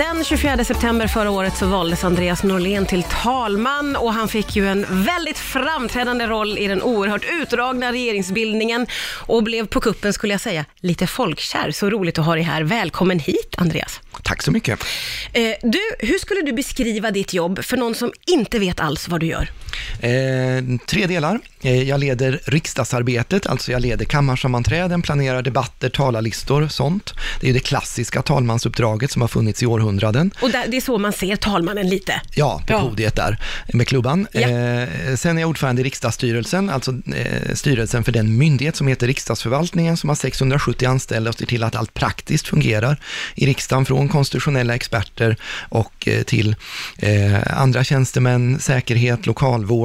Den 24 september förra året så valdes Andreas Norlén till talman och han fick ju en väldigt framträdande roll i den oerhört utdragna regeringsbildningen och blev på kuppen, skulle jag säga, lite folkkär. Så roligt att ha dig här. Välkommen hit, Andreas. Tack så mycket. Eh, du, hur skulle du beskriva ditt jobb för någon som inte vet alls vad du gör? Eh, tre delar. Eh, jag leder riksdagsarbetet, alltså jag leder kammarsammanträden, planerar debatter, talarlistor, sånt. Det är ju det klassiska talmansuppdraget som har funnits i århundraden. Och där, det är så man ser talmannen lite. Ja, på Ja. podiet där med klubban. Ja. Eh, sen är jag ordförande i riksdagsstyrelsen, alltså styrelsen för den myndighet som heter riksdagsförvaltningen som har 670 anställda och ser till att allt praktiskt fungerar i riksdagen från konstitutionella experter och till andra tjänstemän, säkerhet, lokalvård,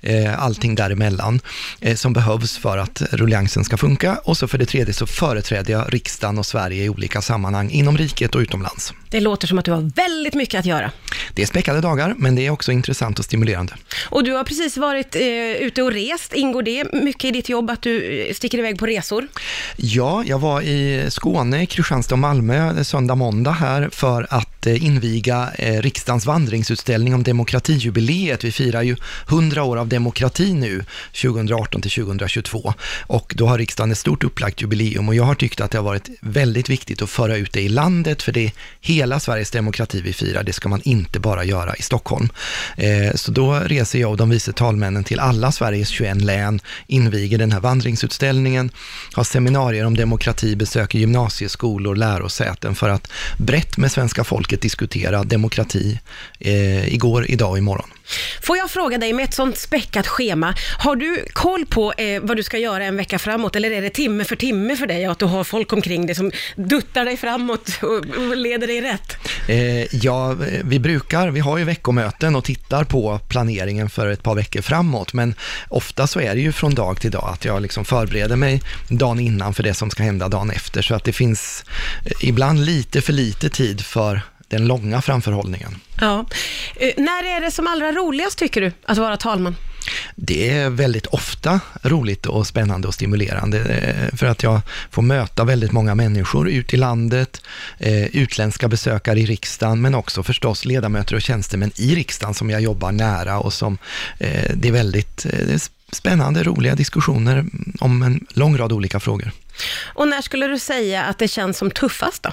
eh, allting däremellan eh, som behövs för att rulliansen ska funka. Och så för det tredje så företräder jag riksdagen och Sverige i olika sammanhang inom riket och utomlands. Det låter som att du har väldigt mycket att göra. Det är späckade dagar, men det är också intressant och stimulerande. Och du har precis varit eh, ute och rest. Ingår det mycket i ditt jobb att du eh, sticker iväg på resor? Ja, jag var i Skåne, Kristianstad och Malmö söndag, måndag här för att eh, inviga eh, riksdagens vandringsutställning om demokratijubileet. Vi firar ju 100 år av demokrati nu, 2018 till 2022. Och då har riksdagen ett stort upplagt jubileum och jag har tyckt att det har varit väldigt viktigt att föra ut det i landet, för det är hela Sveriges demokrati vi firar, det ska man inte bara göra i Stockholm. Eh, Så då reser jag och de vice talmännen till alla Sveriges 21 län, inviger den här vandringsutställningen, har seminarier om demokrati, besöker gymnasieskolor, lärosäten för att brett med svenska folket diskutera demokrati eh, igår, idag och imorgon. Får jag fråga dig, med ett sånt späckat schema, har du koll på eh, vad du ska göra en vecka framåt, eller är det timme för timme för dig, och att du har folk omkring dig som duttar dig framåt och, och leder dig rätt? Eh, ja, vi brukar, vi har ju veckomöten och tittar på planeringen för ett par veckor framåt, men ofta så är det ju från dag till dag att jag liksom förbereder mig dagen innan för det som ska hända dagen efter, så att det finns eh, ibland lite för lite tid för den långa framförhållningen. Ja. Eh, när är det som allra roligast, tycker du, att vara talman? Det är väldigt ofta roligt och spännande och stimulerande eh, för att jag får möta väldigt många människor ut i landet, eh, utländska besökare i riksdagen, men också förstås ledamöter och tjänstemän i riksdagen som jag jobbar nära och som det är väldigt det är spännande, roliga diskussioner om en lång rad olika frågor. Och när skulle du säga att det känns som tuffast då?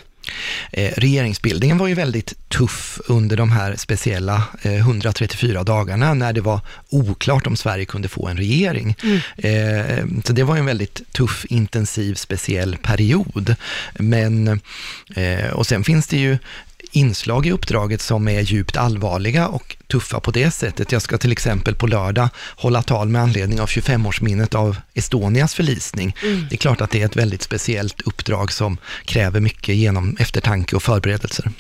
Eh, regeringsbildningen var ju väldigt tuff under de här speciella eh, 134 dagarna när det var oklart om Sverige kunde få en regering. Eh, så det var ju en väldigt tuff, intensiv, speciell period. Men, eh, och sen finns det ju inslag i uppdraget som är djupt allvarliga och tuffa på det sättet. Jag ska till exempel på lördag hålla tal med anledning av 25-årsminnet av Estonias förlisning. Det är klart att det är ett väldigt speciellt uppdrag som kräver mycket genom eftertanke och förberedelser.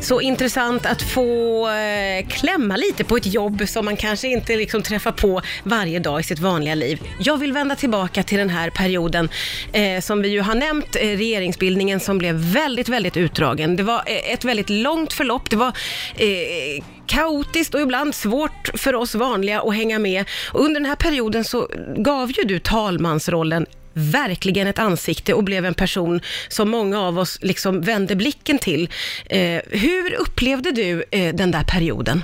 Så intressant att få eh, klämma lite på ett jobb som man kanske inte liksom träffar på varje dag i sitt vanliga liv. Jag vill vända tillbaka till den här perioden eh, som vi ju har nämnt, eh, regeringsbildningen som blev väldigt, väldigt utdragen. Det var eh, ett väldigt långt förlopp, det var eh, kaotiskt och ibland svårt för oss vanliga att hänga med. Och under den här perioden så gav ju du talmansrollen verkligen ett ansikte och blev en person som många av oss liksom vände blicken till. Eh, hur upplevde du eh, den där perioden?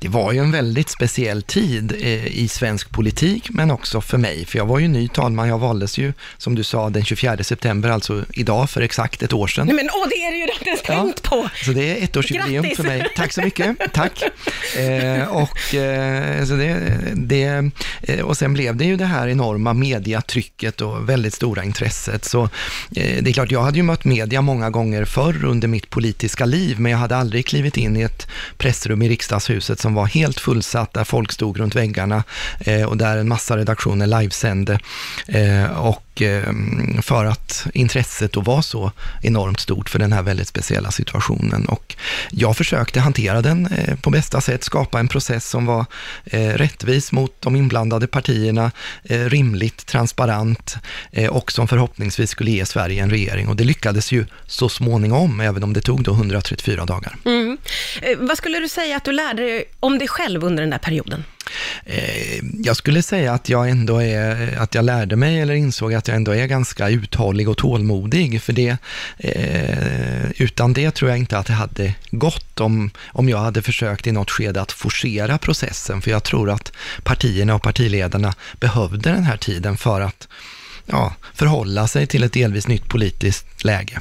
Det var ju en väldigt speciell tid eh, i svensk politik, men också för mig, för jag var ju ny talman. Jag valdes ju, som du sa, den 24 september, alltså idag för exakt ett år sedan. Nej men åh, det är det ju, inte ens tänkt på! Så det är ettårsjubileum för mig. Tack så mycket. Tack. Eh, och, eh, så det, det, eh, och sen blev det ju det här enorma mediatrycket och väldigt stora intresset. Så eh, det är klart, jag hade ju mött media många gånger förr under mitt politiska liv, men jag hade aldrig klivit in i ett pressrum i riksdagshuset som var helt fullsatt, där folk stod runt väggarna eh, och där en massa redaktioner livesände. Eh, och Eh, för att intresset då var så enormt stort för den här väldigt speciella situationen. Och jag försökte hantera den eh, på bästa sätt, skapa en process som var eh, rättvis mot de inblandade partierna, rimligt, transparent och som förhoppningsvis skulle ge Sverige en regering. Och det lyckades ju så småningom, även om det tog då 134 dagar. Mm. Vad skulle du säga att du lärde dig om dig själv under den där perioden? Eh, jag skulle säga att jag ändå är, att jag lärde mig eller insåg att jag ändå är ganska uthållig och tålmodig, för det, eh, utan det tror jag inte att det hade gått om, om jag hade försökt i något skede att forcera processen, för jag tror att partierna och partiledarna behövde den här tiden för att ja, förhålla sig till ett delvis nytt politiskt läge.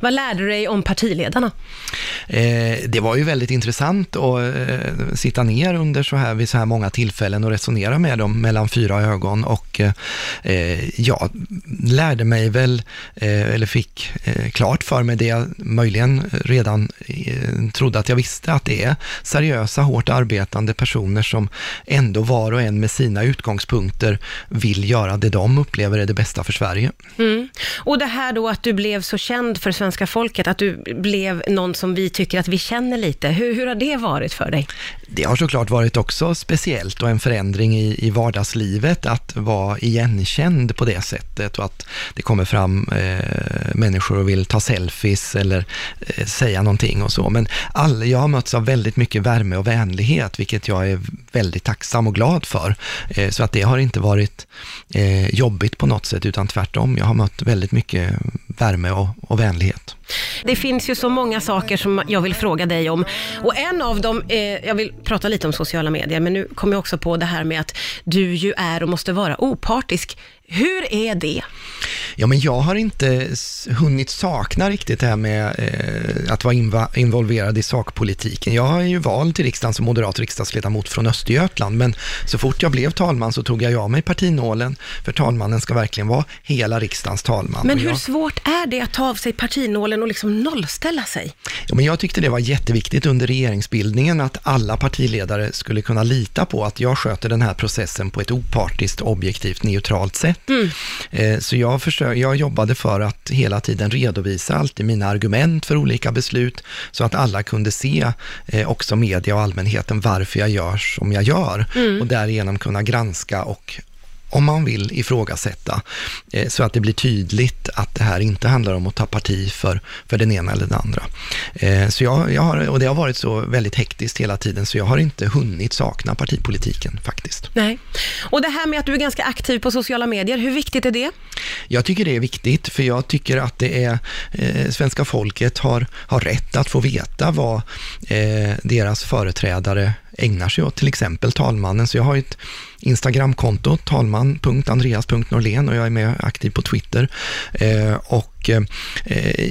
Vad lärde du dig om partiledarna? Eh, det var ju väldigt intressant att eh, sitta ner under så här, vid så här många tillfällen och resonera med dem mellan fyra ögon och eh, jag lärde mig väl, eh, eller fick eh, klart för mig det jag möjligen redan eh, trodde att jag visste, att det är seriösa, hårt arbetande personer som ändå var och en med sina utgångspunkter vill göra det de upplever är det bästa för Sverige. Mm. Och det här då att du blev så känd för svenska folket, att du blev någon som vi tycker att vi känner lite. Hur, hur har det varit för dig? Det har såklart varit också speciellt och en förändring i, i vardagslivet att vara igenkänd på det sättet och att det kommer fram eh, människor och vill ta selfies eller eh, säga någonting och så. Men all, jag har mötts av väldigt mycket värme och vänlighet, vilket jag är väldigt tacksam och glad för. Eh, så att det har inte varit eh, jobbigt på något sätt, utan tvärtom. Jag har mött väldigt mycket värme och, och vänlighet. Det finns ju så många saker som jag vill fråga dig om. Och en av dem, eh, jag vill prata lite om sociala medier, men nu kommer jag också på det här med att du ju är och måste vara opartisk. Hur är det? Ja, men jag har inte hunnit sakna riktigt det här med eh, att vara inva- involverad i sakpolitiken. Jag är ju vald till riksdagen som moderat riksdagsledamot från Östergötland, men så fort jag blev talman så tog jag av mig partinålen, för talmannen ska verkligen vara hela riksdagens talman. Men hur jag, svårt är det att ta av sig partinålen och liksom nollställa sig? ja, men jag tyckte det var jätteviktigt under regeringsbildningen att alla partiledare skulle kunna lita på att jag sköter den här processen på ett opartiskt, objektivt, neutralt sätt. Eh, Så jag, försö- jag jobbade för att hela tiden redovisa alltid mina argument för olika beslut, så att alla kunde se, eh, också media och allmänheten, varför jag gör som jag gör. Och därigenom kunna granska och om man vill ifrågasätta, eh, så att det blir tydligt att det här inte handlar om att ta parti för, för den ena eller den andra. Eh, Så jag, jag har, och det har varit så väldigt hektiskt hela tiden, så jag har inte hunnit sakna partipolitiken faktiskt. Nej. Och det här med att du är ganska aktiv på sociala medier, hur viktigt är det? Jag tycker det är viktigt, för jag tycker att det är, eh, svenska folket har, har rätt att få veta vad eh, deras företrädare ägnar sig åt, till exempel talmannen. Så jag har ett Instagramkonto, talman.andreas.norlén och jag är med aktiv på Twitter. Eh, och eh,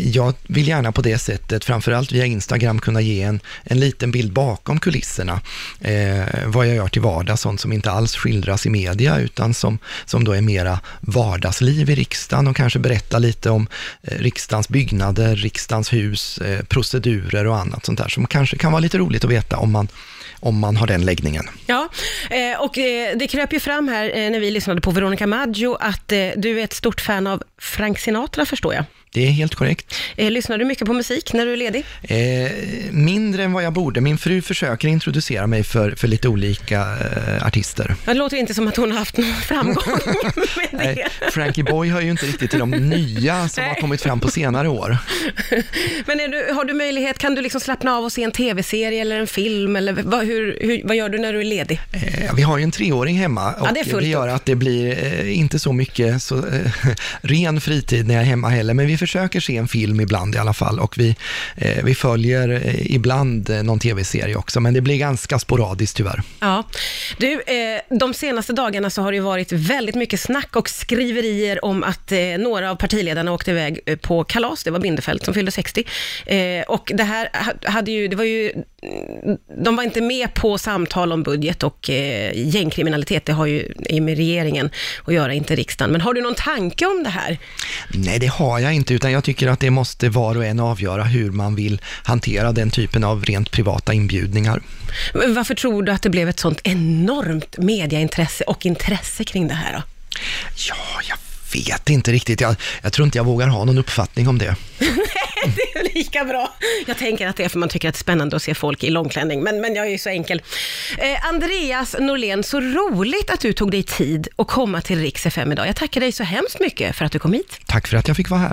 jag vill gärna på det sättet, framförallt via Instagram, kunna ge en, en liten bild bakom kulisserna. Eh, vad jag gör till vardags, sånt som inte alls skildras i media, utan som, som då är mera vardagsliv i riksdagen och kanske berätta lite om eh, riksdagens byggnader, riksdagens hus, eh, procedurer och annat sånt där som kanske kan vara lite roligt att veta om man, om man har den läggningen. Ja, eh, och eh, det kröp ju fram här eh, när vi lyssnade på Veronica Maggio att du är ett stort fan av Frank Sinatra, förstår jag. Det är helt korrekt. Eh, lyssnar du mycket på musik när du är ledig? Eh, mindre än vad jag borde. Min fru försöker introducera mig för, för lite olika eh, artister. Det låter inte som att hon har haft någon framgång med det. Nej, Frankie Boy hör ju inte riktigt till de nya som har Nej. kommit fram på senare år. Men du, har du möjlighet, kan du liksom slappna av och se en tv-serie eller en film? Eller vad, hur, hur, vad gör du när du är ledig? Eh, vi har ju en treåring hemma och Ja, det det gör att det blir eh, inte så mycket så, eh, ren fritid när jag är hemma heller, men vi försöker se en film ibland i alla fall och vi, eh, vi följer eh, ibland eh, någon tv-serie också, men det blir ganska sporadiskt tyvärr. Ja. Du, eh, de senaste dagarna så har det varit väldigt mycket snack och skriverier om att eh, några av partiledarna åkte iväg eh, på kalas. Det var Bindefeld som fyllde 60. Eh, och det här hade ju, det var ju, de var inte med på samtal om budget och eh, gängkriminalitet. Det har ju med regeringen att göra, inte riksdagen. Men har du någon tanke om det här? Nej, det har jag inte, utan jag tycker att det måste var och en avgöra hur man vill hantera den typen av rent privata inbjudningar. Varför tror du att det blev ett sånt enormt mediaintresse och intresse kring det här då? Ja, jag vet inte riktigt. Jag, jag tror inte jag vågar ha någon uppfattning om det. det är lika bra. Jag tänker att det är för man tycker att det är spännande att se folk i långklänning, men, men jag är ju så enkel. Eh, Andreas Norlén, så roligt att du tog dig tid att komma till Rix FM idag. Jag tackar dig så hemskt mycket för att du kom hit. Tack för att jag fick vara här.